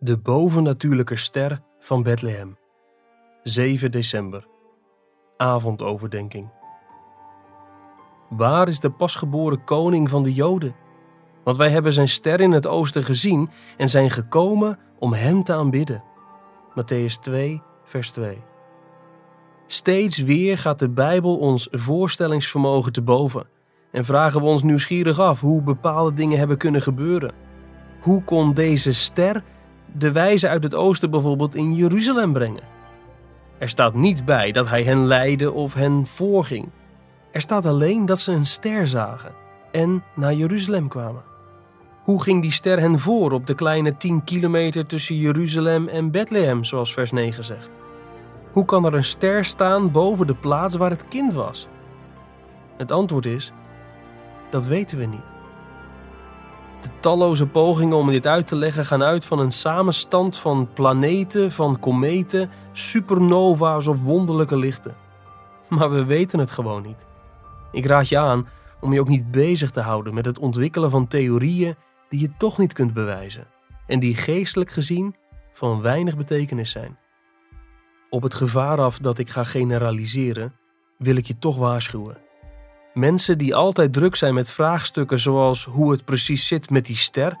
De bovennatuurlijke ster van Bethlehem. 7 december. Avondoverdenking. Waar is de pasgeboren koning van de Joden? Want wij hebben zijn ster in het oosten gezien en zijn gekomen om hem te aanbidden. Matthäus 2, vers 2. Steeds weer gaat de Bijbel ons voorstellingsvermogen te boven en vragen we ons nieuwsgierig af hoe bepaalde dingen hebben kunnen gebeuren. Hoe kon deze ster de wijze uit het oosten bijvoorbeeld in Jeruzalem brengen? Er staat niet bij dat hij hen leidde of hen voorging. Er staat alleen dat ze een ster zagen en naar Jeruzalem kwamen. Hoe ging die ster hen voor op de kleine 10 kilometer tussen Jeruzalem en Bethlehem, zoals vers 9 zegt? Hoe kan er een ster staan boven de plaats waar het kind was? Het antwoord is: dat weten we niet. De talloze pogingen om dit uit te leggen gaan uit van een samenstand van planeten, van kometen, supernova's of wonderlijke lichten. Maar we weten het gewoon niet. Ik raad je aan om je ook niet bezig te houden met het ontwikkelen van theorieën die je toch niet kunt bewijzen en die geestelijk gezien van weinig betekenis zijn. Op het gevaar af dat ik ga generaliseren, wil ik je toch waarschuwen. Mensen die altijd druk zijn met vraagstukken zoals hoe het precies zit met die ster,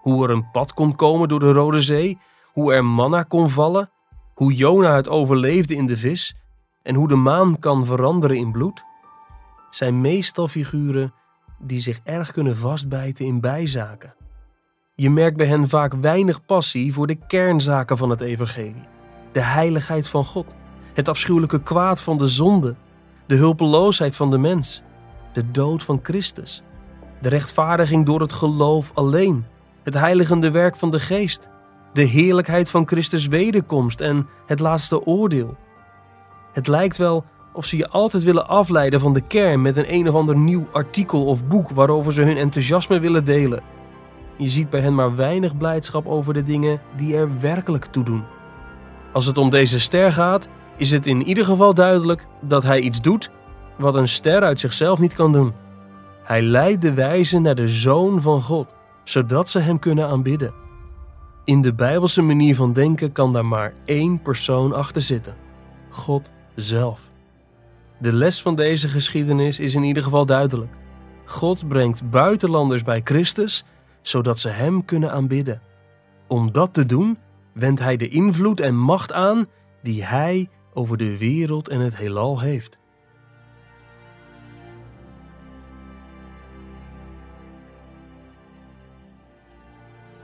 hoe er een pad kon komen door de Rode Zee, hoe er manna kon vallen, hoe Jona het overleefde in de vis en hoe de maan kan veranderen in bloed, zijn meestal figuren die zich erg kunnen vastbijten in bijzaken. Je merkt bij hen vaak weinig passie voor de kernzaken van het evangelie. De heiligheid van God, het afschuwelijke kwaad van de zonde, de hulpeloosheid van de mens, de dood van Christus, de rechtvaardiging door het geloof alleen, het heiligende werk van de geest, de heerlijkheid van Christus wederkomst en het laatste oordeel. Het lijkt wel of ze je altijd willen afleiden van de kern met een een of ander nieuw artikel of boek waarover ze hun enthousiasme willen delen. Je ziet bij hen maar weinig blijdschap over de dingen die er werkelijk toe doen. Als het om deze ster gaat, is het in ieder geval duidelijk dat hij iets doet wat een ster uit zichzelf niet kan doen. Hij leidt de wijzen naar de Zoon van God, zodat ze hem kunnen aanbidden. In de Bijbelse manier van denken kan daar maar één persoon achter zitten: God zelf. De les van deze geschiedenis is in ieder geval duidelijk. God brengt buitenlanders bij Christus, zodat ze Hem kunnen aanbidden. Om dat te doen, wendt Hij de invloed en macht aan die Hij over de wereld en het heelal heeft.